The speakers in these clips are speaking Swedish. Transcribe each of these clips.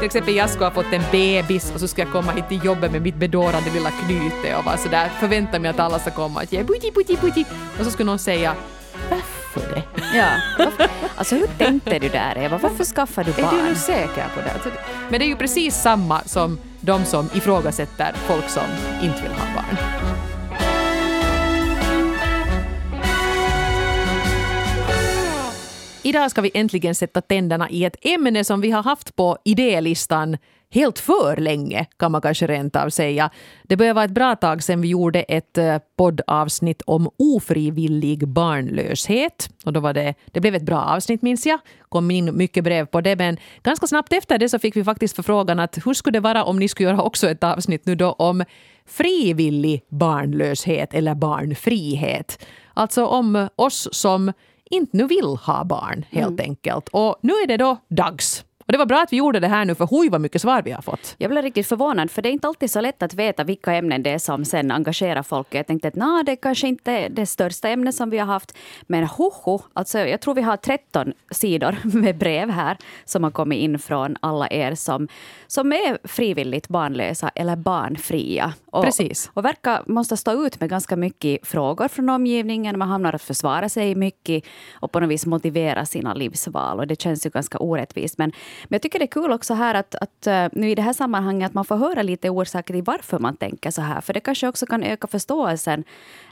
till exempel jag skulle ha fått en bebis och så ska jag komma hit till jobbet med mitt bedårande lilla knyte och vara sådär, förvänta mig att alla ska komma och ge putti putti putti och så skulle någon säga varför det? Ja. Alltså hur tänkte du där Eva? Varför skaffade du barn? Är du nu säker på det? Alltså, men det är ju precis samma som de som ifrågasätter folk som inte vill ha barn. Idag ska vi äntligen sätta tänderna i ett ämne som vi har haft på idélistan helt för länge, kan man kanske rent av säga. Det börjar vara ett bra tag sedan vi gjorde ett eh, poddavsnitt om ofrivillig barnlöshet. Och då var det, det blev ett bra avsnitt minns jag. kom in mycket brev på det. Men ganska snabbt efter det så fick vi faktiskt förfrågan att hur skulle det vara om ni skulle göra också ett avsnitt nu då om frivillig barnlöshet eller barnfrihet. Alltså om oss som inte nu vill ha barn helt mm. enkelt. Och nu är det då dags. Och det var bra att vi gjorde det här nu, för hoj vad mycket svar vi har fått. Jag blev riktigt förvånad, för det är inte alltid så lätt att veta vilka ämnen det är som sen engagerar folk. Jag tänkte att nah, det kanske inte är det största ämnet som vi har haft. Men hoho, alltså jag tror vi har 13 sidor med brev här som har kommit in från alla er som, som är frivilligt barnlösa eller barnfria. Och, Precis. Och verkar måste stå ut med ganska mycket frågor från omgivningen. Man hamnar att försvara sig mycket och på något vis motivera sina livsval. Och det känns ju ganska orättvist. Men men jag tycker det är kul också här att, att eh, nu i det här sammanhanget att man får höra lite orsaker till varför man tänker så här. För det kanske också kan öka förståelsen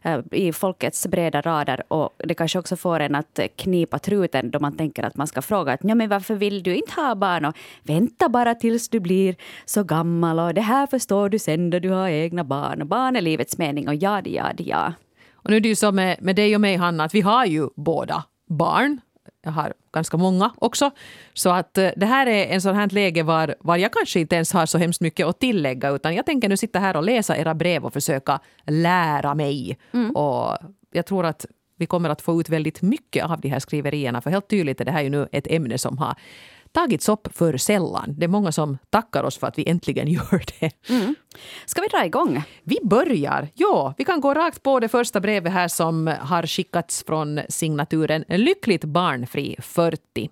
eh, i folkets breda rader och det kanske också får en att knipa truten då man tänker att man ska fråga att ja, men varför vill du inte ha barn? Och vänta bara tills du blir så gammal och det här förstår du sen då du har egna barn. Och barn är livets mening och ja, ja, ja. Och nu är det ju så med, med dig och mig, Hanna, att vi har ju båda barn. Jag har ganska många också. Så att eh, det här är en sån här läge var, var jag kanske inte ens har så hemskt mycket att tillägga utan jag tänker nu sitta här och läsa era brev och försöka lära mig. Mm. Och jag tror att vi kommer att få ut väldigt mycket av de här skriverierna för helt tydligt är det här ju nu ett ämne som har tagits upp för sällan. Det är många som tackar oss för att vi äntligen gör det. Mm. Ska vi dra igång? Vi börjar. Ja, vi kan gå rakt på det första brevet här som har skickats från signaturen Lyckligt barnfri 40.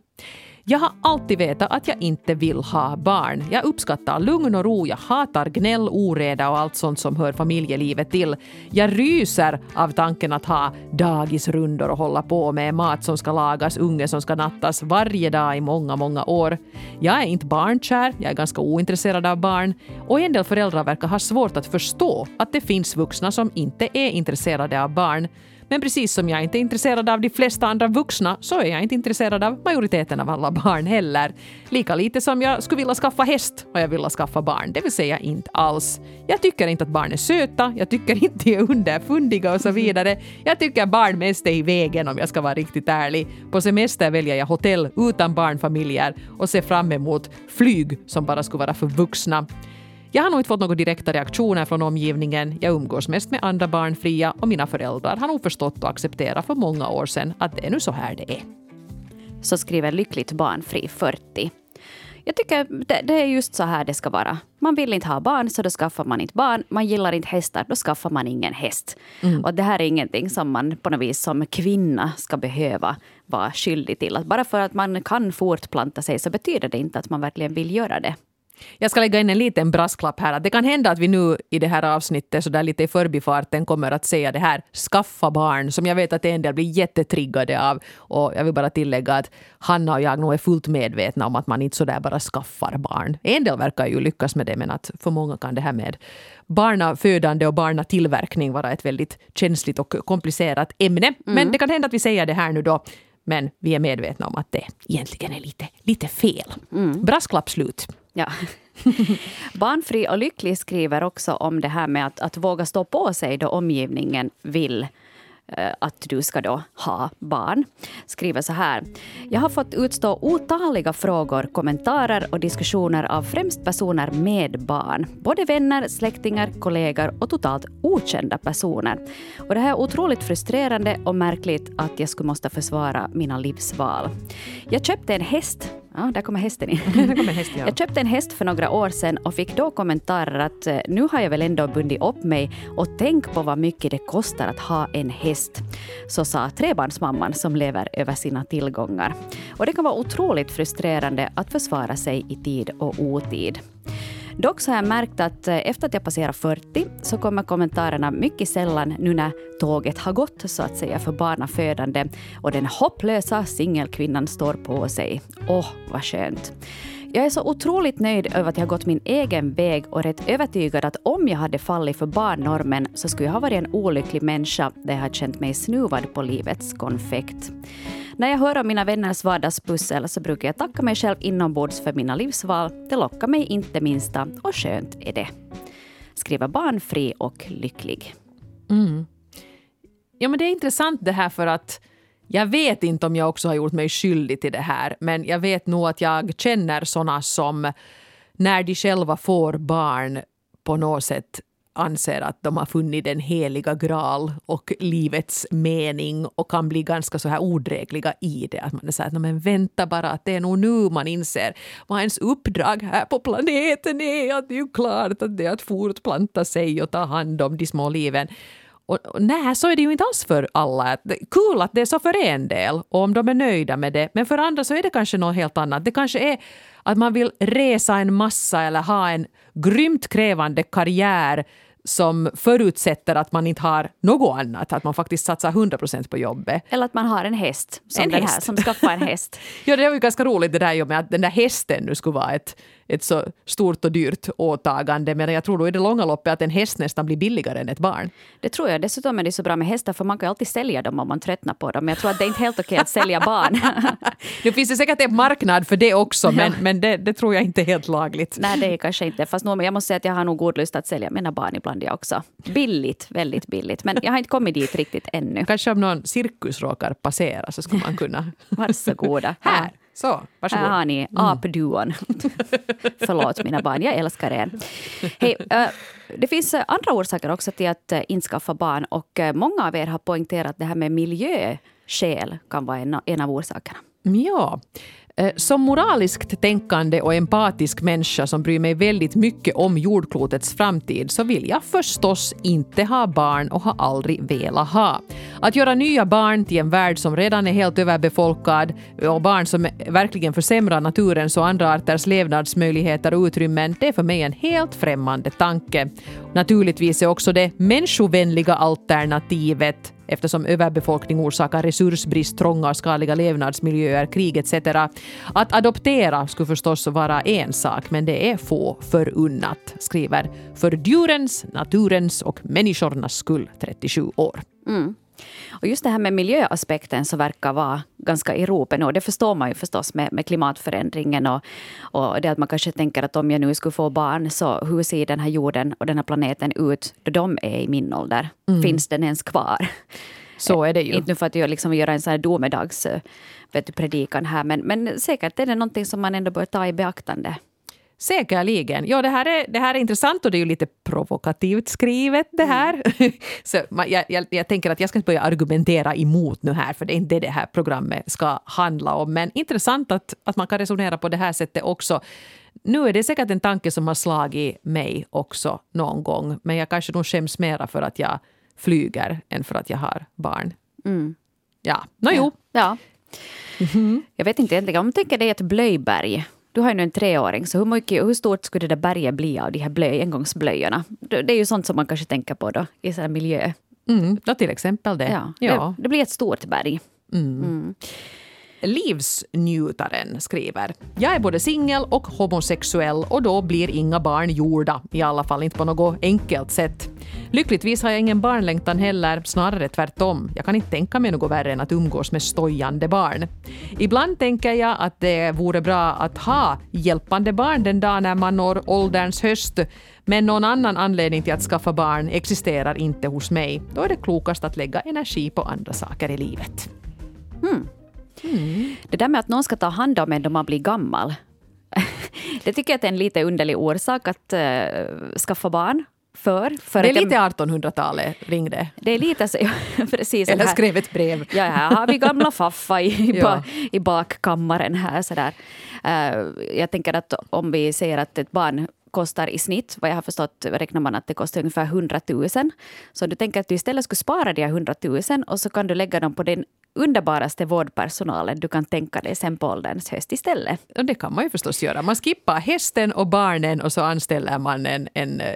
Jag har alltid vetat att jag inte vill ha barn. Jag uppskattar lugn och ro, jag hatar gnäll, oreda och allt sånt som hör familjelivet till. Jag ryser av tanken att ha dagisrundor och hålla på med mat som ska lagas, unge som ska nattas varje dag i många, många år. Jag är inte barnkär, jag är ganska ointresserad av barn och en del föräldrar verkar ha svårt att förstå att det finns vuxna som inte är intresserade av barn. Men precis som jag inte är intresserad av de flesta andra vuxna så är jag inte intresserad av majoriteten av alla barn heller. Lika lite som jag skulle vilja skaffa häst och jag vill skaffa barn, det vill säga inte alls. Jag tycker inte att barn är söta, jag tycker inte de är underfundiga och så vidare. Jag tycker barn mest är i vägen om jag ska vara riktigt ärlig. På semester väljer jag hotell utan barnfamiljer och ser fram emot flyg som bara skulle vara för vuxna. Jag har nog inte fått några direkta reaktioner från omgivningen. Jag umgås mest med andra barnfria och mina föräldrar har nog förstått och accepterat för många år sedan att det är nu så här det är. Så skriver Lyckligt barnfri 40. Jag tycker det, det, är just så här det ska vara. Man vill inte ha barn, så då skaffar man inte barn. Man gillar inte hästar, då skaffar man ingen häst. Mm. Och det här är ingenting som man på något vis som kvinna ska behöva vara skyldig till. Att bara för att man kan fortplanta sig så betyder det inte att man verkligen vill göra det. Jag ska lägga in en liten brasklapp här. Att det kan hända att vi nu i det här avsnittet så där lite i förbifarten kommer att säga det här skaffa barn som jag vet att en del blir jättetriggade av. Och jag vill bara tillägga att Hanna och jag nog är fullt medvetna om att man inte så där bara skaffar barn. En del verkar ju lyckas med det men att för många kan det här med barnafödande och barnatillverkning vara ett väldigt känsligt och komplicerat ämne. Mm. Men det kan hända att vi säger det här nu då men vi är medvetna om att det egentligen är lite, lite fel. Mm. Brasklapp slut. Ja. Barnfri och lycklig skriver också om det här med att, att våga stå på sig då omgivningen vill eh, att du ska då ha barn. Skriver så här. Jag har fått utstå otaliga frågor, kommentarer och diskussioner av främst personer med barn. Både vänner, släktingar, kollegor och totalt okända personer. Och det här är otroligt frustrerande och märkligt att jag skulle måste försvara mina livsval. Jag köpte en häst Ja, där kommer hästen in. Där kommer häst, ja. Jag köpte en häst för några år sedan och fick då kommentarer att eh, nu har jag väl ändå bundit upp mig och tänk på vad mycket det kostar att ha en häst. Så sa trebarnsmamman som lever över sina tillgångar. Och det kan vara otroligt frustrerande att försvara sig i tid och otid. Dock så har jag märkt att eh, efter att jag passerar 40 så kommer kommentarerna mycket sällan nu när tåget har gått så att säga för barnafödande och den hopplösa singelkvinnan står på sig. Åh, oh, vad skönt. Jag är så otroligt nöjd över att jag gått min egen väg och rätt övertygad att om jag hade fallit för barnnormen så skulle jag ha varit en olycklig människa där jag hade känt mig snuvad på livets konfekt. När jag hör om mina vänners vardagspussel så brukar jag tacka mig själv inombords för mina livsval. Det lockar mig inte minsta och skönt är det. Skriva barnfri och lycklig. Mm. Ja, men det är intressant det här för att jag vet inte om jag också har gjort mig skyldig till det här men jag vet nog att jag känner såna som när de själva får barn på något sätt anser att de har funnit den heliga graal och livets mening och kan bli ganska så här odrägliga i det. Att man är så här, men vänta bara, att det är nog nu man inser vad ens uppdrag här på planeten är. Att det är ju klart att det är att fortplanta sig och ta hand om de små liven. Och, och nej, så är det ju inte alls för alla. Kul att det är så för en del och om de är nöjda med det. Men för andra så är det kanske något helt annat. Det kanske är att man vill resa en massa eller ha en grymt krävande karriär som förutsätter att man inte har något annat, att man faktiskt satsar 100 procent på jobbet. Eller att man har en häst, som en den häst. här, som skaffar en häst. ja, det var ju ganska roligt det där med att den där hästen nu skulle vara ett, ett så stort och dyrt åtagande. Men jag tror då i det långa loppet att en häst nästan blir billigare än ett barn. Det tror jag. Dessutom är det så bra med hästar för man kan alltid sälja dem om man tröttnar på dem. Men jag tror att det är inte helt okej att sälja barn. nu finns det säkert en marknad för det också men, ja. men det, det, tror jag inte är helt lagligt. Nej, det är kanske inte. Fast nog, jag måste säga att jag har nog god lust att sälja mina barn ibland jag också. Billigt, väldigt billigt. Men jag har inte kommit dit riktigt ännu. Kanske om någon cirkus råkar passera så ska man kunna... Varsågoda. Här. Så, varsågod. Här har ni mm. apduon. Förlåt mina barn, jag älskar er. Hey, uh, det finns andra orsaker också till att uh, inskaffa barn och uh, många av er har poängterat att det här med miljöskäl kan vara en, en av orsakerna. Ja. Eh, som moraliskt tänkande och empatisk människa som bryr mig väldigt mycket om jordklotets framtid så vill jag förstås inte ha barn och har aldrig velat ha. Att göra nya barn till en värld som redan är helt överbefolkad och barn som verkligen försämrar naturens och andra arters levnadsmöjligheter och utrymmen, det är för mig en helt främmande tanke. Naturligtvis är också det människovänliga alternativet eftersom överbefolkning orsakar resursbrist, trånga och skadliga levnadsmiljöer, krig etc. Att adoptera skulle förstås vara en sak, men det är få förunnat, skriver för djurens, naturens och människornas skull 37 år. Mm. Och just det här med miljöaspekten så verkar vara ganska i ropen. Och det förstår man ju förstås med, med klimatförändringen. Och, och det att man kanske tänker att om jag nu skulle få barn, så hur ser den här jorden och den här planeten ut då de är i min ålder? Mm. Finns den ens kvar? Så är det ju. Inte för att jag liksom göra en sån här domedags vet du, predikan här, men, men säkert är det någonting som man ändå bör ta i beaktande. Säkerligen. Ja, det, här är, det här är intressant och det är ju lite provokativt skrivet det här. Mm. Så jag, jag, jag, tänker att jag ska inte börja argumentera emot nu här, för det är inte det det här programmet ska handla om. Men intressant att, att man kan resonera på det här sättet också. Nu är det säkert en tanke som har slagit mig också någon gång, men jag kanske nog skäms mera för att jag flyger än för att jag har barn. Mm. Ja, nå jo. Ja. ja. Mm -hmm. Jag vet inte egentligen, om man tänker dig ett blöjberg du har ju nu en treåring, så hur, mycket, hur stort skulle det där berget bli av de här blöj, engångsblöjorna? Det är ju sånt som man kanske tänker på då, i sån miljö. Mm, ja, till exempel det. Ja, ja. Det, det blir ett stort berg. Mm. Mm. Livsnjutaren skriver Jag är både singel och homosexuell och då blir inga barn gjorda. I alla fall inte på något enkelt sätt. Lyckligtvis har jag ingen barnlängtan heller, snarare tvärtom. Jag kan inte tänka mig något värre än att umgås med stojande barn. Ibland tänker jag att det vore bra att ha hjälpande barn den dag när man når ålderns höst. Men någon annan anledning till att skaffa barn existerar inte hos mig. Då är det klokast att lägga energi på andra saker i livet. Hmm. Mm. Det där med att någon ska ta hand om en då man blir gammal. det tycker jag är en lite underlig orsak att uh, skaffa barn för. för det är lite 1800-talet ringde. Det är lite så, precis. Eller skrev ett brev. Ja, här har vi gamla Faffa i, Ja. i bakkammaren här. Sådär. Uh, jag tänker att om vi säger att ett barn kostar i snitt, vad jag har förstått räknar man att det kostar ungefär 100 000. Så du tänker att du istället skulle spara de här 100 000 och så kan du lägga dem på den underbaraste vårdpersonalen du kan tänka dig sen på ålderns höst istället. Och det kan man ju förstås göra. Man skippar hästen och barnen och så anställer man en, en, eh,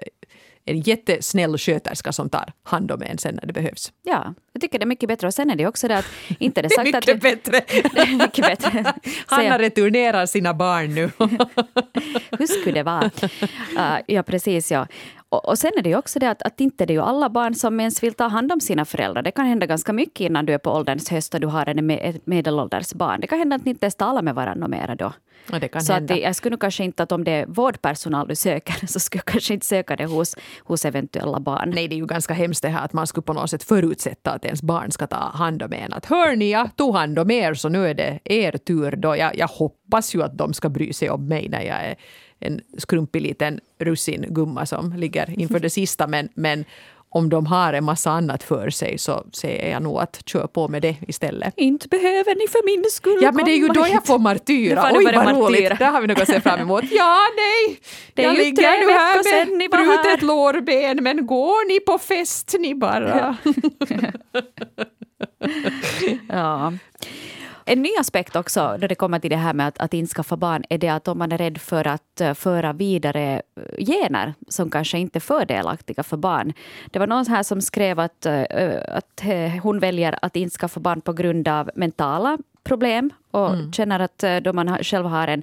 en jättesnäll sköterska som tar hand om en sen när det behövs. Ja, jag tycker det är mycket bättre. Och sen är det också det att inte det sagt att... mycket bättre. Det är mycket bättre. Hanna returnerar sina barn nu. Hur skulle det vara? Uh, ja, precis. Ja. Och, och sen är det ju också det att, att inte det är ju alla barn som ens vill ta hand om sina föräldrar. Det kan hända ganska mycket innan du är på ålderns höst och du har en, med- ett medelålders barn. Det kan hända att ni inte ens talar med varandra mera då. Det kan så att hända. det, jag skulle kanske inte att om det är vårdpersonal du söker så skulle jag kanske inte söka det hos, hos eventuella barn. Nej, det är ju ganska hemskt det här att man skulle på något sätt förutsätta att ens barn ska ta hand om en. Att hör ni, jag tog hand om er så nu är det er tur då. Jag, jag hoppas ju att de ska bry sig om mig när jag är en skrumpig liten russingumma som ligger inför det sista. Men, men om de har en massa annat för sig så säger jag nog att kör på med det istället. Inte behöver ni för min skull Ja, men det är ju då hit. jag får martyra. Oj, vad roligt! martyra. Det har vi något att se fram emot. Ja, nej! Det är jag ju ligger nu här med brutet lårben, men går ni på fest ni bara? Ja. En ny aspekt också när det kommer till det här med att, att infskaffa barn är det att om man är rädd för att eh, föra vidare eh, gener som kanske inte är fördelaktiga för barn. Det var någon här som skrev att, eh, att hon väljer att infskaffa barn på grund av mentala problem och känner att då man själv har en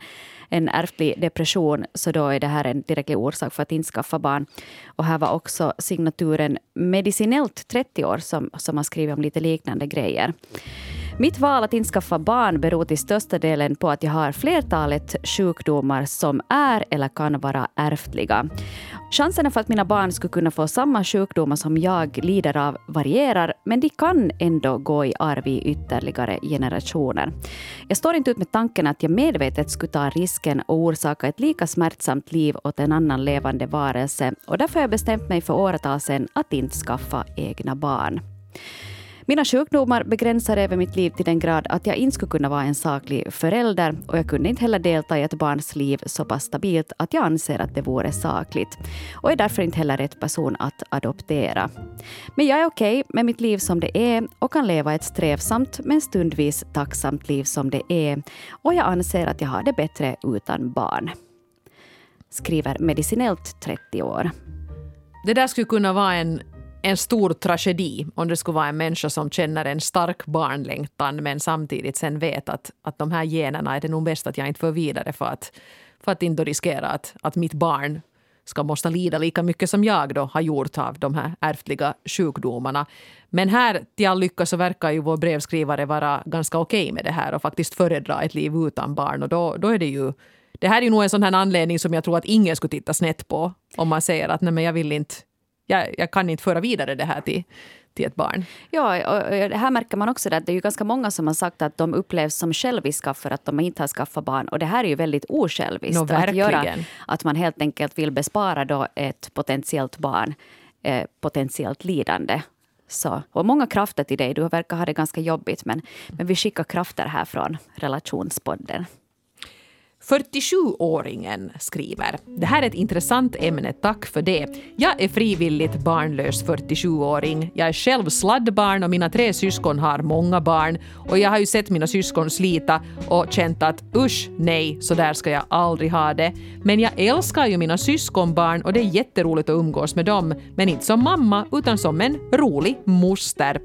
en ärftlig depression, så då är det här en tillräcklig orsak för att inte skaffa barn. Och här var också signaturen Medicinellt 30 år som, som har skrivit om lite liknande grejer. Mitt val att inte skaffa barn beror till största delen på att jag har flertalet sjukdomar som är eller kan vara ärftliga. Chanserna för att mina barn skulle kunna få samma sjukdomar som jag lider av varierar, men de kan ändå gå i arv i ytterligare generationer. Jag står inte ut med tanken att jag medvetet skulle ta risken och orsaka ett lika smärtsamt liv åt en annan levande varelse och därför har jag bestämt mig för åratal sedan att inte skaffa egna barn. Mina sjukdomar begränsar även mitt liv till den grad att jag inte skulle kunna vara en saklig förälder och jag kunde inte heller delta i ett barns liv så pass stabilt att jag anser att det vore sakligt och är därför inte heller rätt person att adoptera. Men jag är okej med mitt liv som det är och kan leva ett strävsamt men stundvis tacksamt liv som det är och jag anser att jag har det bättre utan barn. Skriver medicinellt 30 år. Det där skulle kunna vara en, en stor tragedi om det skulle vara en människa som känner en stark barnlängtan men samtidigt sen vet att, att de här generna är det nog bäst att jag inte för vidare för att, för att inte riskera att, att mitt barn ska måste lida lika mycket som jag då har gjort av de här ärftliga sjukdomarna. Men här till all lycka så verkar ju vår brevskrivare vara ganska okej med det här och faktiskt föredra ett liv utan barn och då, då är det ju det här är ju nog en sån här anledning som jag tror att ingen skulle titta snett på om man säger att nej men jag vill inte, jag, jag kan inte föra vidare det här till, till ett barn. Ja, och här märker man också det att det är ju ganska många som har sagt att de upplevs som själviska för att de inte har skaffat barn. Och det här är ju väldigt osjälviskt Nå, att göra. Att man helt enkelt vill bespara då ett potentiellt barn eh, potentiellt lidande. Så, och många krafter till dig. Du verkar ha det ganska jobbigt men, men vi skickar krafter här från relationspodden. 47-åringen skriver. Det här är ett intressant ämne, tack för det. Jag är frivilligt barnlös 47-åring. Jag är själv sladdbarn och mina tre syskon har många barn. Och jag har ju sett mina syskon slita och känt att usch, nej, så där ska jag aldrig ha det. Men jag älskar ju mina syskonbarn och det är jätteroligt att umgås med dem. Men inte som mamma, utan som en rolig moster.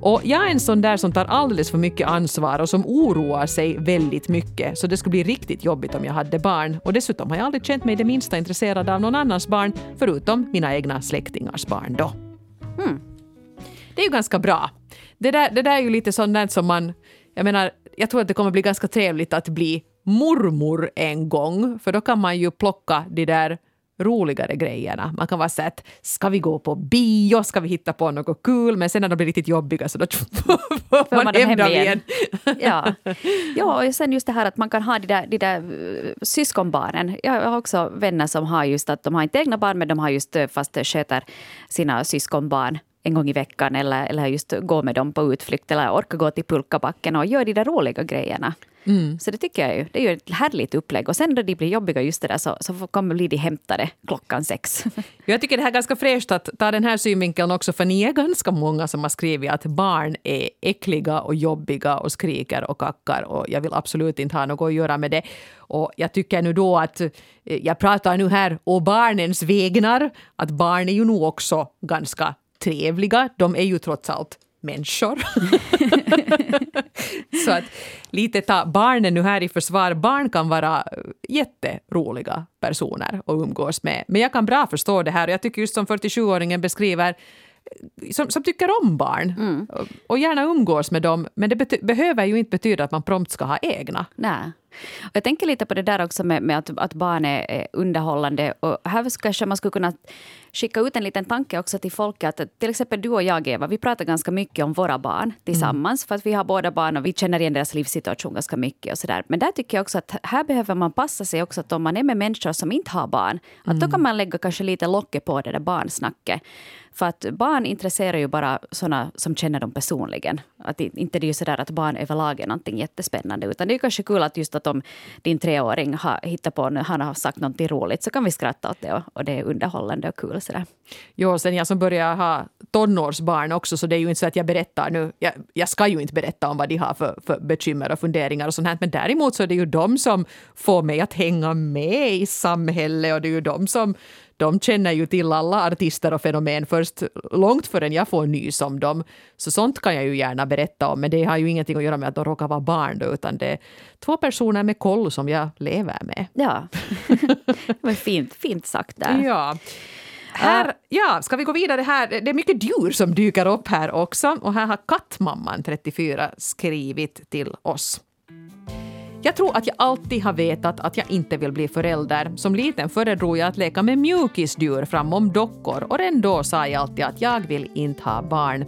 Och jag är en sån där som tar alldeles för mycket ansvar och som oroar sig väldigt mycket, så det skulle bli riktigt jobbigt om jag hade barn. Och dessutom har jag aldrig känt mig det minsta intresserad av någon annans barn, förutom mina egna släktingars barn då. Hmm. Det är ju ganska bra. Det där, det där är ju lite sånt där som man... Jag menar, jag tror att det kommer bli ganska trevligt att bli mormor en gång, för då kan man ju plocka de där roligare grejerna. Man kan vara så att ska vi gå på bio, ska vi hitta på något kul, men sen när de blir riktigt jobbiga så då får man, man hem dem igen. ja. ja, och sen just det här att man kan ha de där, de där uh, syskonbarnen. Jag har också vänner som har just att de har inte egna barn men de har just uh, fast sköter sina syskonbarn en gång i veckan eller, eller just gå med dem på utflykt eller orka gå till pulkabacken och göra de där roliga grejerna. Mm. Så det tycker jag ju. Det är ju ett härligt upplägg. Och sen när de blir jobbiga just det där så, så kommer bli de hämtade klockan sex. Jag tycker det här är ganska fräscht att ta den här synvinkeln också för ni är ganska många som har skrivit att barn är äckliga och jobbiga och skriker och kackar och jag vill absolut inte ha något att göra med det. Och jag tycker nu då att eh, jag pratar nu här å barnens vägnar att barn är ju nog också ganska trevliga. De är ju trots allt människor. så att lite ta barnen nu här i försvar. Barn kan vara jätteroliga personer att umgås med. Men jag kan bra förstå det här och jag tycker just som 47-åringen beskriver som, som tycker om barn mm. och gärna umgås med dem. Men det behöver ju inte betyda att man prompt ska ha egna. Nej. Och jag tänker lite på det där också med, med att, att barn är underhållande. Och här kanske man skulle kunna skicka ut en liten tanke också till folket. Att till exempel du och jag, Eva, vi pratar ganska mycket om våra barn tillsammans. Mm. För att vi har båda barn och vi känner igen deras livssituation ganska mycket. och så där. Men där tycker jag också att här behöver man passa sig också att om man är med människor som inte har barn, att mm. då kan man lägga kanske lite locket på det där barnsnacket. För att barn intresserar ju bara såna som känner dem personligen. Att inte det är ju sådär att barn överlag är någonting jättespännande. Utan det är kanske kul att just att om din treåring har hittat på, han har sagt någonting roligt så kan vi skratta åt det och, och det är underhållande och kul. Sådär. Jo, sen jag som börjar ha tonårsbarn också så det är ju inte så att jag berättar nu. Jag, jag ska ju inte berätta om vad de har för, för bekymmer och funderingar och sånt här. Men däremot så är det ju de som får mig att hänga med i samhället och det är ju de som de känner ju till alla artister och fenomen först långt förrän jag får nys om dem. Så sånt kan jag ju gärna berätta om, men det har ju ingenting att göra med att de råkar vara barn då, utan det är två personer med koll som jag lever med. Ja, men fint, fint sagt där. Ja. Här, ja, ska vi gå vidare här? Det är mycket djur som dyker upp här också. Och här har Kattmamman, 34, skrivit till oss. Jag tror att jag alltid har vetat att jag inte vill bli förälder. Som liten föredrog jag att leka med mjukisdjur framom dockor och redan då sa jag alltid att jag vill inte ha barn.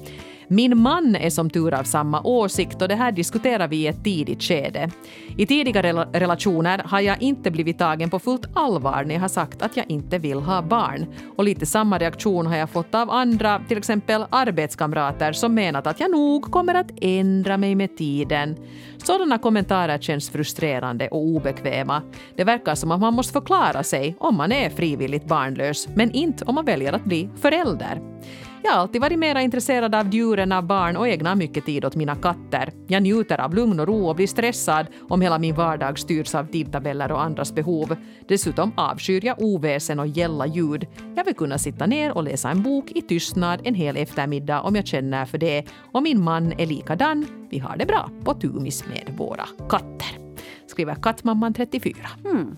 Min man är som tur av samma åsikt och det här diskuterar vi i ett tidigt skede. I tidigare relationer har jag inte blivit tagen på fullt allvar när jag har sagt att jag inte vill ha barn. Och lite samma reaktion har jag fått av andra, till exempel arbetskamrater som menat att jag nog kommer att ändra mig med tiden. Sådana kommentarer känns frustrerande och obekväma. Det verkar som att man måste förklara sig om man är frivilligt barnlös, men inte om man väljer att bli förälder. Jag har alltid varit mer intresserad av djuren, av barn och ägnar mycket tid åt mina katter. Jag njuter av lugn och ro och blir stressad om hela min vardag styrs av tidtabeller och andras behov. Dessutom avskyr jag oväsen och gälla ljud. Jag vill kunna sitta ner och läsa en bok i tystnad en hel eftermiddag om jag känner för det. Och min man är likadan. Vi har det bra på tumis med våra katter. Skriver kattmamman 34. Mm.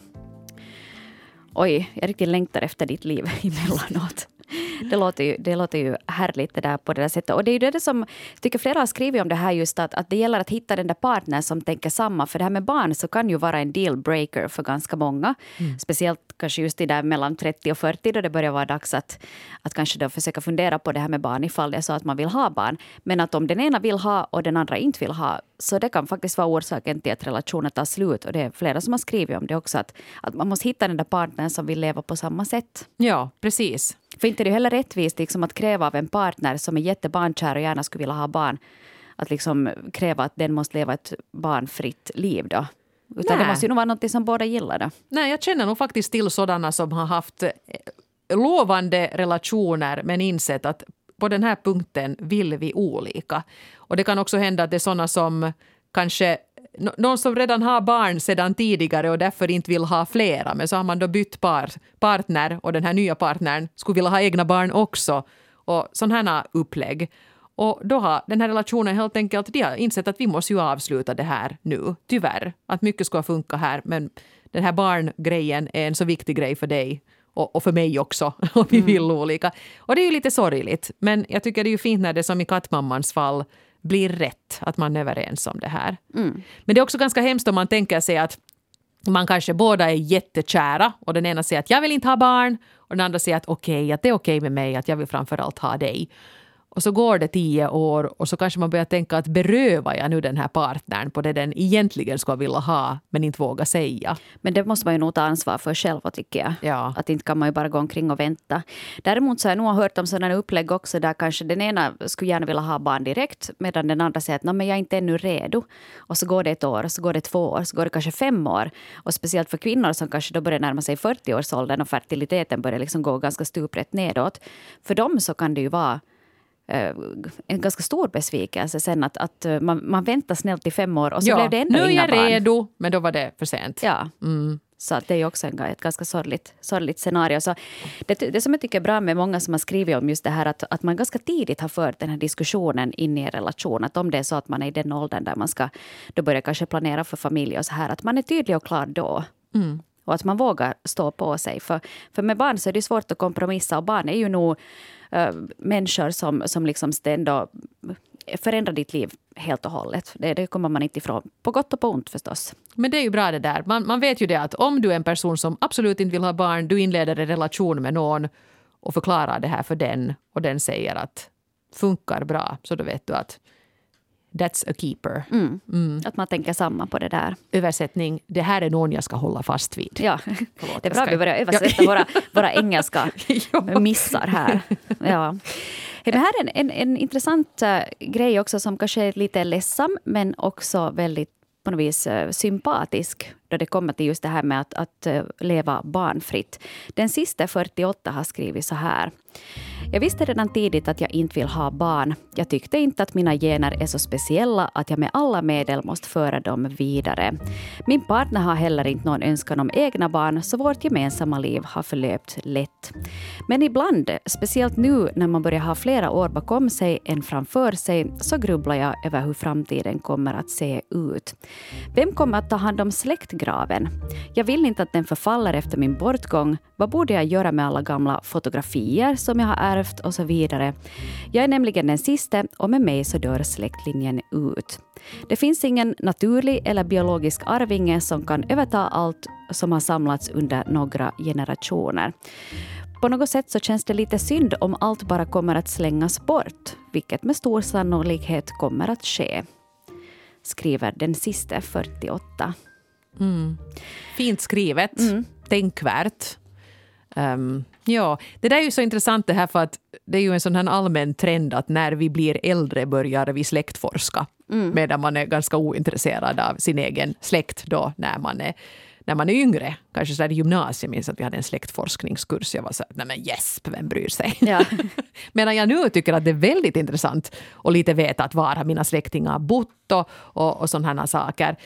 Oj, jag riktigt längtar efter ditt liv emellanåt. Det låter, ju, det låter ju härligt det där på det där sättet. Och det är ju det som, tycker flera har skrivit om det här just att, att det gäller att hitta den där partnern som tänker samma. För det här med barn så kan ju vara en dealbreaker för ganska många. Mm. Speciellt kanske just i där mellan 30 och 40 då det börjar vara dags att, att kanske då försöka fundera på det här med barn ifall det är så att man vill ha barn. Men att om den ena vill ha och den andra inte vill ha så det kan faktiskt vara orsaken till att relationen tar slut. Och det är flera som har skrivit om det också. Att, att man måste hitta den där partnern som vill leva på samma sätt. Ja, precis. För inte är det heller rättvist liksom, att kräva av en partner som är jättebarnkär och gärna skulle vilja ha barn att liksom kräva att den måste leva ett barnfritt liv. Då. Utan Nej. det måste ju nog vara något som båda gillar. Då. Nej, jag känner nog faktiskt till sådana som har haft eh, lovande relationer men insett att på den här punkten vill vi olika. Och det kan också hända att det är sådana som kanske någon som redan har barn sedan tidigare och därför inte vill ha flera, men så har man då bytt par, partner och den här nya partnern skulle vilja ha egna barn också. Och sådana här upplägg. Och då har den här relationen helt enkelt de har insett att vi måste ju avsluta det här nu, tyvärr. Att mycket ska funka här, men den här barngrejen är en så viktig grej för dig och, och för mig också, och vi vill mm. olika. Och det är ju lite sorgligt, men jag tycker det är ju fint när det som i kattmammans fall blir rätt, att man är överens om det här. Mm. Men det är också ganska hemskt om man tänker sig att man kanske båda är jättekära och den ena säger att jag vill inte ha barn och den andra säger att okej, okay, att det är okej okay med mig, att jag vill framförallt ha dig. Och så går det tio år och så kanske man börjar tänka att berövar jag nu den här partnern på det den egentligen skulle vilja ha men inte våga säga. Men det måste man ju nog ta ansvar för själv tycker jag. Ja. Att inte kan man ju bara gå omkring och vänta. Däremot så har jag nog hört om sådana upplägg också där kanske den ena skulle gärna vilja ha barn direkt medan den andra säger att men jag är inte ännu redo. Och så går det ett år, så går det två år, så går det kanske fem år. Och speciellt för kvinnor som kanske då börjar närma sig 40-årsåldern och fertiliteten börjar liksom gå ganska stuprätt nedåt. För dem så kan det ju vara en ganska stor besvikelse sen att, att eh, man, man väntar snällt i fem år och så ja, blev det ändå inga barn. Nu är jag redo, men då var det för sent. Ja. Mm. Så det är också en, ett ganska sorgligt, sorgligt scenario. Så det, det som jag tycker är bra med många som har skrivit om just det här att, att man ganska tidigt har fört den här diskussionen in i en relation. Att om det är så att man är i den åldern där man ska då börja kanske planera för familj och så här. Att man är tydlig och klar då. Mm. Och att man vågar stå på sig. För, för med barn så är det svårt att kompromissa. Och barn är ju nog Eh, människor som, som liksom ändå förändrar ditt liv helt och hållet. Det, det kommer man inte ifrån. På gott och på ont förstås. Men det är ju bra det där. Man, man vet ju det att om du är en person som absolut inte vill ha barn, du inleder en relation med någon och förklarar det här för den och den säger att funkar bra, så då vet du att That's a keeper. Mm. Mm. Att man tänker samma på det där. Översättning, det här är någon jag ska hålla fast vid. Ja, Förlåt, det är bra att vi börjar översätta ja. våra, våra engelska missar här. Ja. Det här är en, en, en intressant uh, grej också som kanske är lite ledsam men också väldigt på något vis uh, sympatisk då det kommer till just det här med att, att uh, leva barnfritt. Den sista 48 har skrivit så här. Jag visste redan tidigt att jag inte vill ha barn. Jag tyckte inte att mina gener är så speciella att jag med alla medel måste föra dem vidare. Min partner har heller inte någon önskan om egna barn så vårt gemensamma liv har förlöpt lätt. Men ibland, speciellt nu när man börjar ha flera år bakom sig än framför sig, så grubblar jag över hur framtiden kommer att se ut. Vem kommer att ta hand om släktgraven? Jag vill inte att den förfaller efter min bortgång. Vad borde jag göra med alla gamla fotografier som jag har ärvt och så vidare. Jag är nämligen den sista och med mig så dör släktlinjen ut. Det finns ingen naturlig eller biologisk arvinge som kan överta allt som har samlats under några generationer. På något sätt så känns det lite synd om allt bara kommer att slängas bort, vilket med stor sannolikhet kommer att ske. Skriver den sista 48. Mm. Fint skrivet, mm. tänkvärt. Um, ja, det där är ju så intressant det här för att det är ju en sån här allmän trend att när vi blir äldre börjar vi släktforska. Mm. Medan man är ganska ointresserad av sin egen släkt då när man är, när man är yngre. Kanske i gymnasiet minns att vi hade en släktforskningskurs. Jag var så nej men yes, vem bryr sig? Ja. Medan jag nu tycker att det är väldigt intressant att lite veta att var har mina släktingar bott och, och, och sådana saker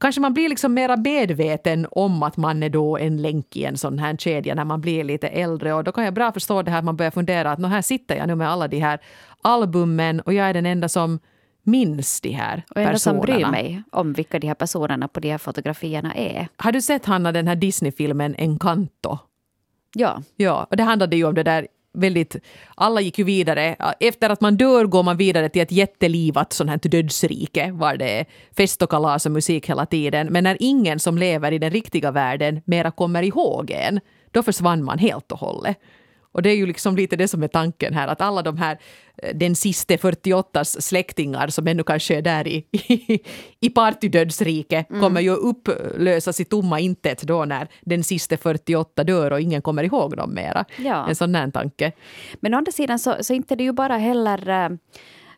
kanske man blir liksom mera medveten om att man är då en länk i en sån här kedja när man blir lite äldre. Och då kan jag bra förstå det här att man börjar fundera att här sitter jag nu med alla de här albumen och jag är den enda som minns de här och personerna. Och som bryr mig om vilka de här personerna på de här fotografierna är. Har du sett, Hanna, den här Disney-filmen Encanto? Ja. Ja, och det handlade ju om det där väldigt... Alla gick ju vidare. Efter att man dör går man vidare till ett jättelivat sånt här dödsrike var det är fest och kalas och musik hela tiden. Men när ingen som lever i den riktiga världen mera kommer ihåg en, då försvann man helt och hållet. Och det är ju liksom lite det som är tanken här, att alla de här, eh, den sista 48 släktingar som ännu kanske är där i, i, i partydödsrike, mm. kommer ju upplösas i tomma intet då när den sista 48 dör och ingen kommer ihåg dem mera. Ja. En sån här tanke. Men å andra sidan så, så inte det ju bara heller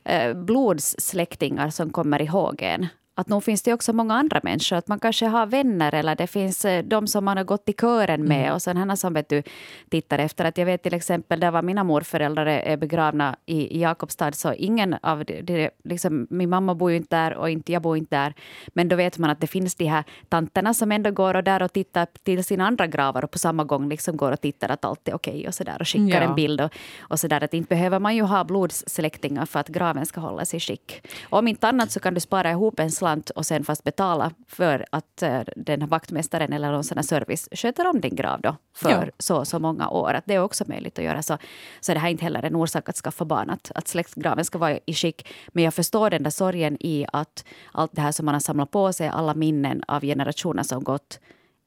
äh, blodssläktingar som kommer ihåg en att nog finns det också många andra människor. Att man kanske har vänner eller det finns eh, de som man har gått i kören med mm. och sådana som vet du, tittar efter. Att jag vet till exempel där var mina morföräldrar är begravna i, i Jakobstad så ingen av de, liksom, min mamma bor ju inte där och inte jag bor inte där. Men då vet man att det finns de här tanterna som ändå går och där och tittar till sina andra gravar och på samma gång liksom går och tittar att allt är okej okay och så där och skickar ja. en bild och, och så där. Att inte behöver man ju ha blodssläktingar för att graven ska hållas i skick. Och om inte annat så kan du spara ihop en slant och sen fast betala för att uh, den här vaktmästaren eller någon sån service sköter om din grav då för ja. så så många år. Att det är också möjligt att göra så. Så det här är inte heller en orsak att skaffa barn, att, att släktgraven ska vara i skick. Men jag förstår den där sorgen i att allt det här som man har samlat på sig, alla minnen av generationer som gått,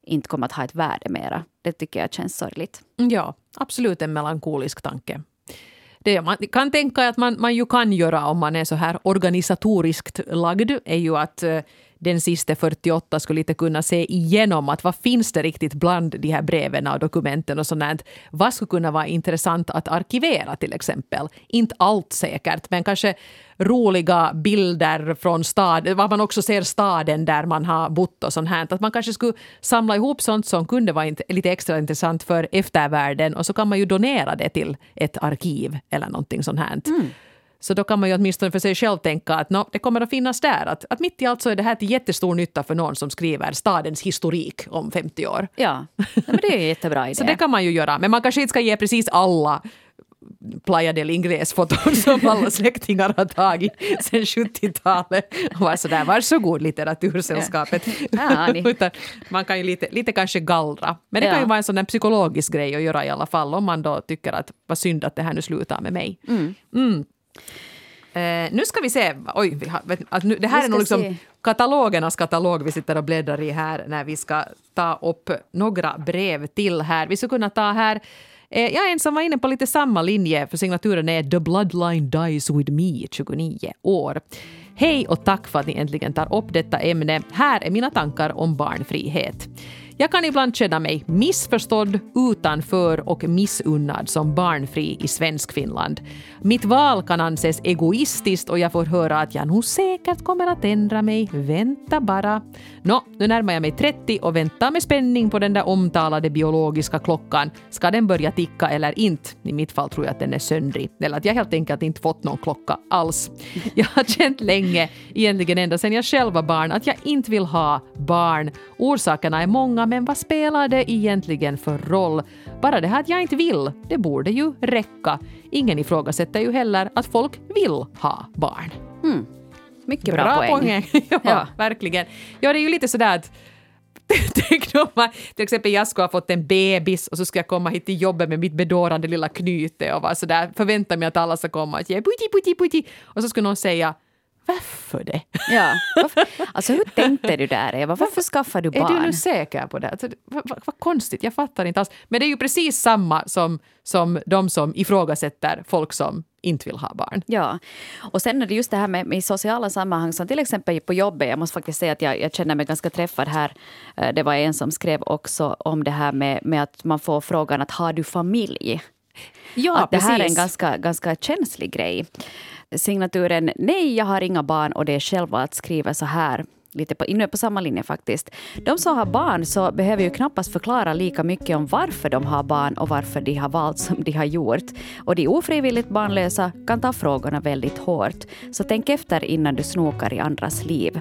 inte kommer att ha ett värde mera. Det tycker jag känns sorgligt. Ja, absolut en melankolisk tanke. Det man kan tänka att man, man ju kan göra om man är så här organisatoriskt lagd är ju att eh, den sista 48 skulle lite kunna se igenom att vad finns det riktigt bland de här breven och dokumenten och sånt. Vad skulle kunna vara intressant att arkivera till exempel? Inte allt säkert, men kanske roliga bilder från staden, vad man också ser staden där man har bott och sånt här. Att man kanske skulle samla ihop sånt som kunde vara lite extra intressant för eftervärlden och så kan man ju donera det till ett arkiv eller någonting sånt här. Mm. Så då kan man ju åtminstone för sig själv tänka att no, det kommer att finnas där. Att, att mitt i allt så är det här till jättestor nytta för någon som skriver stadens historik om 50 år. Ja, men det är en jättebra idé. Så det kan man ju göra. Men man kanske inte ska ge precis alla Playa del Ingres-foton som alla släktingar har tagit sen 70-talet. Och var sådär, varsågod litteratursällskapet. Ja, man kan ju lite, lite kanske gallra. Men det ja. kan ju vara en sån psykologisk grej att göra i alla fall om man då tycker att vad synd att det här nu slutar med mig. Mm. Mm. Eh, nu ska vi se. Oj, vi har, alltså nu, det här är nog liksom se. katalogernas katalog vi sitter och bläddrar i här när vi ska ta upp några brev till här. Vi skulle kunna ta här eh, jag är en som var inne på lite samma linje, för signaturen är The Bloodline Dies With Me, 29 år. Hej och tack för att ni äntligen tar upp detta ämne. Här är mina tankar om barnfrihet. Jag kan ibland känna mig missförstådd, utanför och missunnad som barnfri i Svenskfinland. Mitt val kan anses egoistiskt och jag får höra att jag nog säkert kommer att ändra mig. Vänta bara. Nå, nu närmar jag mig 30 och väntar med spänning på den där omtalade biologiska klockan. Ska den börja ticka eller inte? I mitt fall tror jag att den är söndrig. Eller att jag helt enkelt inte fått någon klocka alls. Jag har känt länge, egentligen ända sedan jag själv var barn, att jag inte vill ha barn. Orsakerna är många men vad spelar det egentligen för roll? Bara det här att jag inte vill, det borde ju räcka. Ingen ifrågasätter ju heller att folk vill ha barn. Mm. Mycket bra, bra poäng. poäng. ja, ja, verkligen. Ja, det är ju lite sådär att Tänk då man, till exempel jag skulle ha fått en bebis och så ska jag komma hit till jobbet med mitt bedårande lilla knyte och vara sådär, förvänta mig att alla ska komma och ge putti, putti, putti. Och så skulle någon säga varför det? Ja. Varför? Alltså hur tänkte du där Eva? Varför skaffade du barn? Är du nu säker på det? Alltså, vad, vad, vad, konstigt, jag fattar inte alls. Men det är ju precis samma som, som de som ifrågasätter folk som inte vill ha barn. Ja, och sen är det just det här med, med sociala sammanhang som till exempel på jobbet. Jag måste faktiskt säga att jag, jag känner mig ganska träffad här. Eh, det var en som skrev också om det här med, med att man får frågan att har du familj? Ja, att det här är en ganska, ganska känslig grej. Signaturen Nej, jag har inga barn och det är självvalt skriver så här lite på, inne på samma linje faktiskt. De som har barn så behöver ju knappast förklara lika mycket om varför de har barn och varför de har valt som de har gjort. Och de ofrivilligt barnlösa kan ta frågorna väldigt hårt. Så tänk efter innan du snokar i andras liv.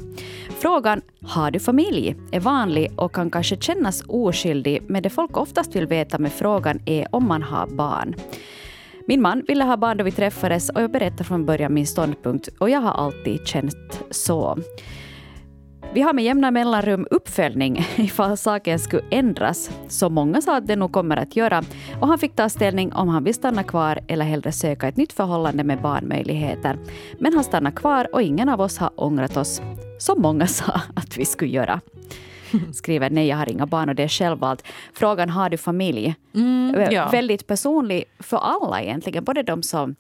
Frågan ”Har du familj?” är vanlig och kan kanske kännas oskyldig men det folk oftast vill veta med frågan är om man har barn. Min man ville ha barn då vi träffades och jag berättade från början min ståndpunkt och jag har alltid känt så. Vi har med jämna mellanrum uppföljning ifall saken skulle ändras, så många sa att det nog kommer att göra, och han fick ta ställning om han vill stanna kvar eller hellre söka ett nytt förhållande med barnmöjligheter. Men han stannar kvar och ingen av oss har ångrat oss, som många sa att vi skulle göra. skriver nej, jag har inga barn och det är självvalt. Frågan har du familj? Mm, ja. Väldigt personlig för alla egentligen. Både de som,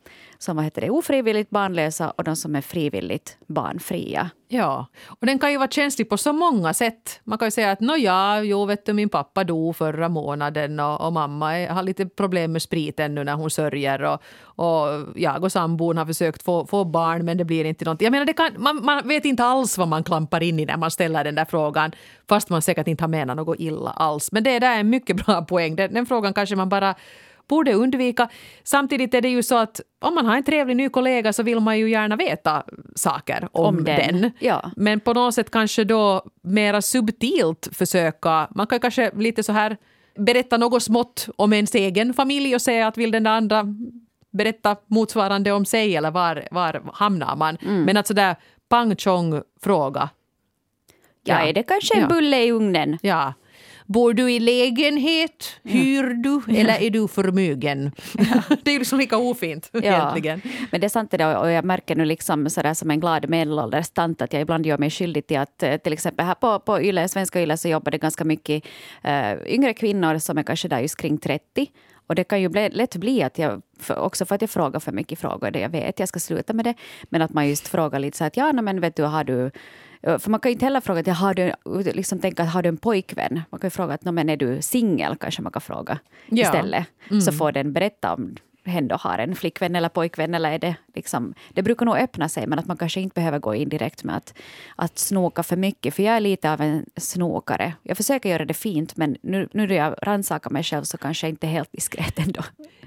som vad heter det, ofrivilligt barnlösa och de som är frivilligt barnfria. Ja, och den kan ju vara känslig på så många sätt. Man kan ju säga att nåja, jo vet du, min pappa dog förra månaden och, och mamma är, har lite problem med spriten nu när hon sörjer och, och jag och sambon har försökt få, få barn men det blir inte någonting. Jag menar, det kan, man, man vet inte alls vad man klampar in i när man ställer den där frågan fast man säkert inte har menat något illa alls. Men det där är en mycket bra poäng. Den, den frågan kanske man bara borde undvika. Samtidigt är det ju så att om man har en trevlig ny kollega så vill man ju gärna veta saker om, om den. den. Ja. Men på något sätt kanske då mera subtilt försöka, man kan kanske lite så här berätta något smått om ens egen familj och säga att vill den andra berätta motsvarande om sig eller var, var hamnar man. Mm. Men att sådär pang chong fråga. Ja, är det kanske en ja. bulle i ugnen? Ja. Bor du i lägenhet? Hyr du? Eller är du förmögen? det är ju liksom lika ofint Ja. egentligen. Men det är sant det där, och jag märker nu liksom sådär som en glad medelålders tant att jag ibland gör mig skyldig till att eh, till exempel här på, på Yle, svenska Yle så jobbar det ganska mycket eh, yngre kvinnor som är kanske där just kring 30. Och det kan ju bli, lätt bli att jag, för, också för att jag frågar för mycket frågor, det jag vet, jag ska sluta med det, men att man just frågar lite så att ja, men vet du, har du för man kan ju inte heller fråga, att, har du, liksom tänka att har du en pojkvän? Man kan ju fråga att "Nå, men är du singel, kanske man kan fråga Ja. istället. Så får den berätta om hen då har en flickvän eller pojkvän. Eller är det, liksom, det brukar nog öppna sig, men att man kanske inte behöver gå in direkt med att, att snoka för mycket. För jag är lite av en snokare. Jag försöker göra det fint, men nu, nu när jag rannsakar mig själv så kanske jag inte är helt diskret ändå.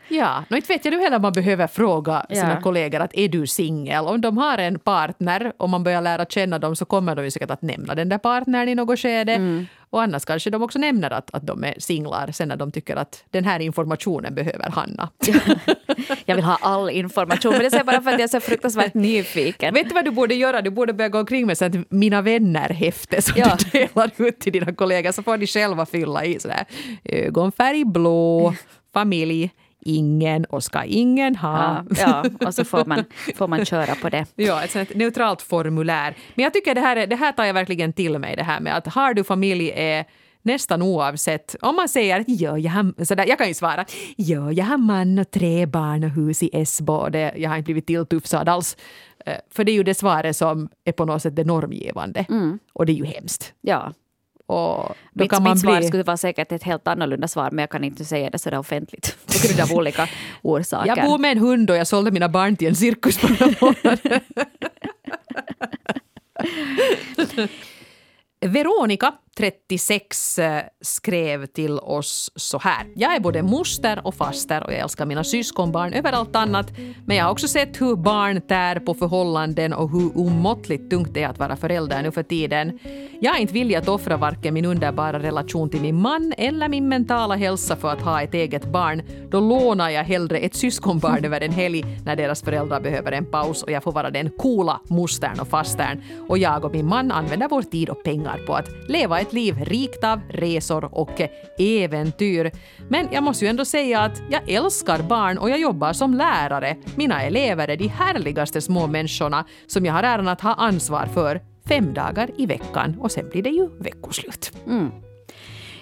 Ja, no, inte vet jag nu heller om man behöver fråga sina Ja. kollegor att är du singel? Om de har en partner och man börjar lära känna dem så kommer de ju säkert att nämna den där partnern i något skede. Mm. Och annars kanske de också nämner att, att de är singlar sen när de tycker att den här informationen behöver Hanna. Jag vill ha all information, men det är bara för att jag är så fruktansvärt nyfiken. Vet du vad du borde göra? Du borde börja gå omkring med sånt Mina vänner-häfte som Ja. du delar ut till dina kollegor så får de själva fylla i sådär ögonfärg blå, familj, ingen och ska ingen ha. Ja, ja, och så får man, får man köra på det. Ja, ett sånt neutralt formulär. Men jag tycker det här, är- det här tar jag verkligen till mig, det här med att har du familj är nästan oavsett. Om man säger att ja, jag, har, sådär, jag kan ju svara ja, jag har man och tre barn och hus i Esbo det, jag har inte blivit tilltufsad alls. Eh, För det är ju det svaret som är på något sätt det normgivande. Och det är ju hemskt. Ja. Och då Mitt, kan man mitt svar bli... skulle vara säkert ett helt annorlunda svar, men jag kan inte säga det sådär offentligt. På grund av olika orsaker. Jag bor med en hund och jag sålde mina barn till en cirkus på några månader. Veronica, 36, eh, skrev till oss så här. Jag är både moster och faster och jag älskar mina syskonbarn över allt annat. Men jag har också sett hur barn tär på förhållanden och hur omåttligt tungt det är att vara förälder nu för tiden. Jag är inte villig att offra varken min underbara relation till min man eller min mentala hälsa för att ha ett eget barn. Då lånar jag hellre ett syskonbarn över en helg när deras föräldrar behöver en paus och jag får vara den coola mostern och fastern. Och jag och min man använder vår tid och pengar på att leva ett liv rikt av resor och äventyr. Men jag måste ju ändå säga att jag älskar barn och jag jobbar som lärare. Mina elever är de härligaste små människorna som jag har äran att ha ansvar för fem dagar i veckan och sen blir det ju veckoslut. Mm.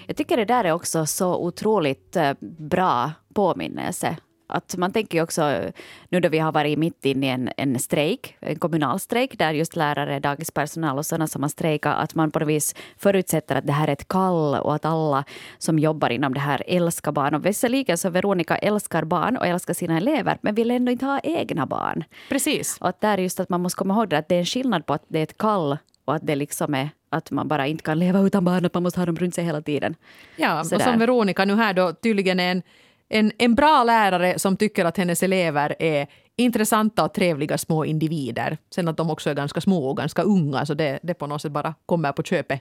Jag tycker det där är också så otroligt eh, bra påminnelse. Att man tänker ju också, nu då vi har varit mitt inne i en, en strejk, en kommunal strejk, där just lärare, dagispersonal och sådana som har strejkat, att man på något vis förutsätter att det här är ett kall och att alla som jobbar inom det här älskar barn. Och visserligen så Veronica älskar barn och älskar sina elever, men vill ändå inte ha egna barn. Precis. Och att där är just att man måste komma ihåg det, att det är en skillnad på att det är ett kall och att det liksom är att man bara inte kan leva utan barn, att man måste ha dem runt sig hela tiden. Ja, och Sådär. som Veronica nu här då tydligen är en, en, en bra lärare som tycker att hennes elever är intressanta och trevliga små individer. Sen att de också är ganska små och ganska unga så det, det på något sätt bara kommer på köpet.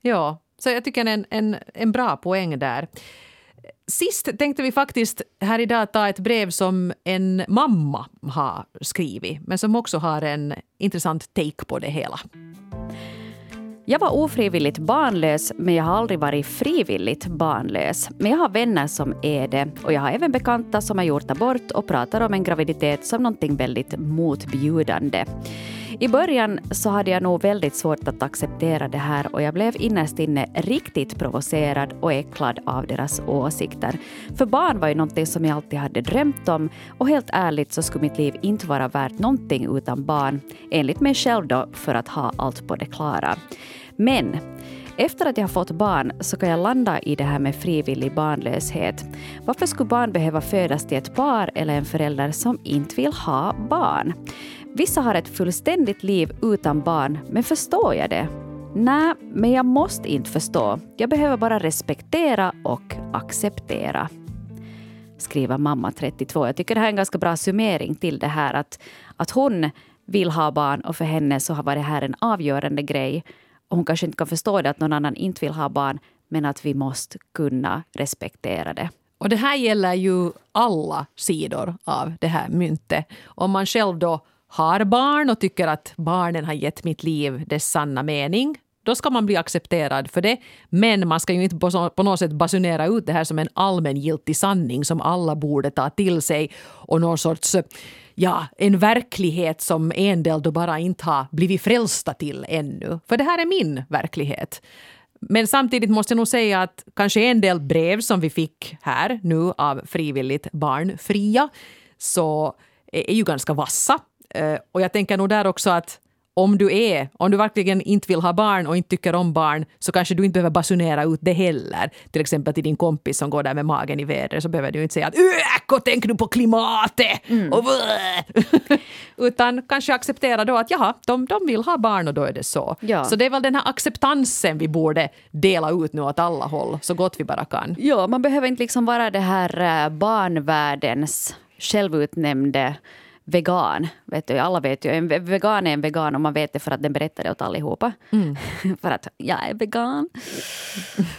Ja, så jag tycker en, en, en bra poäng där. Sist tänkte vi faktiskt här idag ta ett brev som en mamma har skrivit men som också har en intressant take på det hela. Jag var ofrivilligt barnlös, men jag har aldrig varit frivilligt barnlös. Men jag har vänner som är det och jag har även bekanta som har gjort abort och pratar om en graviditet som någonting väldigt motbjudande. I början så hade jag nog väldigt svårt att acceptera det här och jag blev innerst inne riktigt provocerad och äcklad av deras åsikter. För barn var ju någonting som jag alltid hade drömt om och helt ärligt så skulle mitt liv inte vara värt någonting utan barn, enligt mig själv då, för att ha allt på det klara. Men efter att jag har fått barn så kan jag landa i det här med frivillig barnlöshet. Varför skulle barn behöva födas till ett par eller en förälder som inte vill ha barn? Vissa har ett fullständigt liv utan barn, men förstår jag det? Nej, men jag måste inte förstå. Jag behöver bara respektera och acceptera. Skriver mamma 32. Jag tycker det här är en ganska bra summering till det här att, att hon vill ha barn och för henne så har det här en avgörande grej. Och hon kanske inte kan förstå det att någon annan inte vill ha barn, men att vi måste kunna respektera det. Och det här gäller ju alla sidor av det här myntet. Om man själv då har barn och tycker att barnen har gett mitt liv dess sanna mening, då ska man bli accepterad för det. Men man ska ju inte på, på något sätt basunera ut det här som en allmängiltig sanning som alla borde ta till sig och någon sorts eh, ja, en verklighet som en del då bara inte har blivit frälsta till ännu. För det här är min verklighet. Men samtidigt måste jag nog säga att kanske en del brev som vi fick här nu av frivilligt barnfria så eh, är ju ganska vassa. Eh, och jag tänker nog där också att om du är, om du verkligen inte vill ha barn och inte tycker om barn så kanske du inte behöver basunera ut det heller. Till exempel till din kompis som går där med magen i vädret så behöver du inte säga att ök och tänk nu på klimatet! Mm. Och Utan kanske acceptera då att jaha, de, de vill ha barn och då är det så. Ja. Så det är väl den här acceptansen vi borde dela ut nu åt alla håll så gott vi bara kan. Ja, man behöver inte liksom vara det här eh, barnvärldens självutnämnde vegan. Vet du, alla vet ju, en vegan är en vegan och man vet det för att den berättar det åt allihopa. Mm. för att jag är vegan.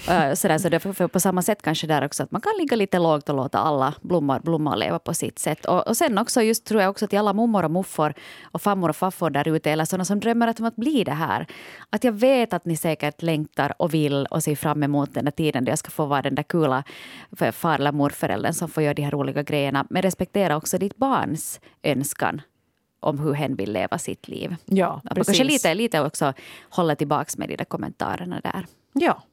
uh, sådär, så det för på samma sätt kanske där också att man kan ligga lite lågt och låta alla blommor blomma och leva på sitt sätt. Och, och sen också just tror jag också till alla mormor och muffor och farmor och farfar där ute eller sådana som drömmer om att bli det här. Att jag vet att ni säkert längtar och vill och ser fram emot den där tiden då jag ska få vara den där kula far eller morföräldern som får göra de här roliga grejerna. Men respektera också ditt barns önskan om hur hen vill leva sitt liv. Ja, precis. Kanske lite, lite också hålla tillbaka med de där kommentarerna där. Ja,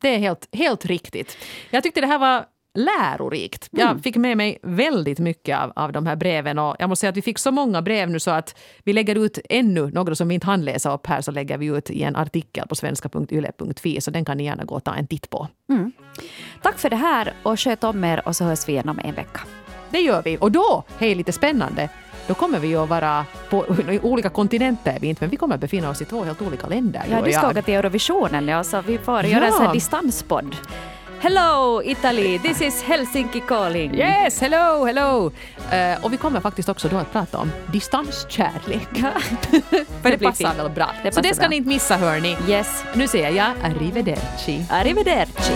det är helt, helt riktigt. Jag tyckte det här var lärorikt. Jag mm. fick med mig väldigt mycket av, av de här breven och jag måste säga att vi fick så många brev nu så att vi lägger ut ännu några som vi inte hann läsa upp här så lägger vi ut i en artikel på svenska.yle.fi så den kan ni gärna gå och ta en titt på. Mm. Tack för det här och sköt om er och så hörs vi igen om en vecka. Det gör vi och då, hej lite spännande, då kommer vi att vara på olika kontinenter, vi inte, men vi kommer att befinna oss i två helt olika länder. Ja, du ska åka till Eurovisionen, ja, så vi får ja. göra en sån distanspodd. Hello Italy, this is Helsinki calling. Yes, hello, hello. Uh, och vi kommer faktiskt också då att prata om distanskärlek. För det, det passar fint. väl bra. Det Så det ska bra. ni inte missa hörni. Yes. Nu säger jag arrivederci. Arrivederci.